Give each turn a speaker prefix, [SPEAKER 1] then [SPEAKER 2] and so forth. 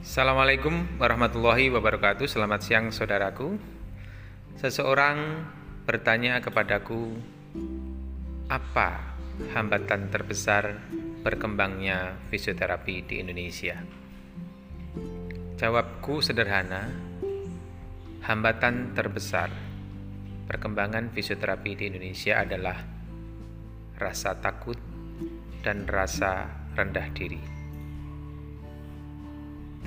[SPEAKER 1] Assalamualaikum warahmatullahi wabarakatuh. Selamat siang, saudaraku. Seseorang bertanya kepadaku, "Apa hambatan terbesar berkembangnya fisioterapi di Indonesia?" Jawabku sederhana: hambatan terbesar perkembangan fisioterapi di Indonesia adalah rasa takut dan rasa rendah diri.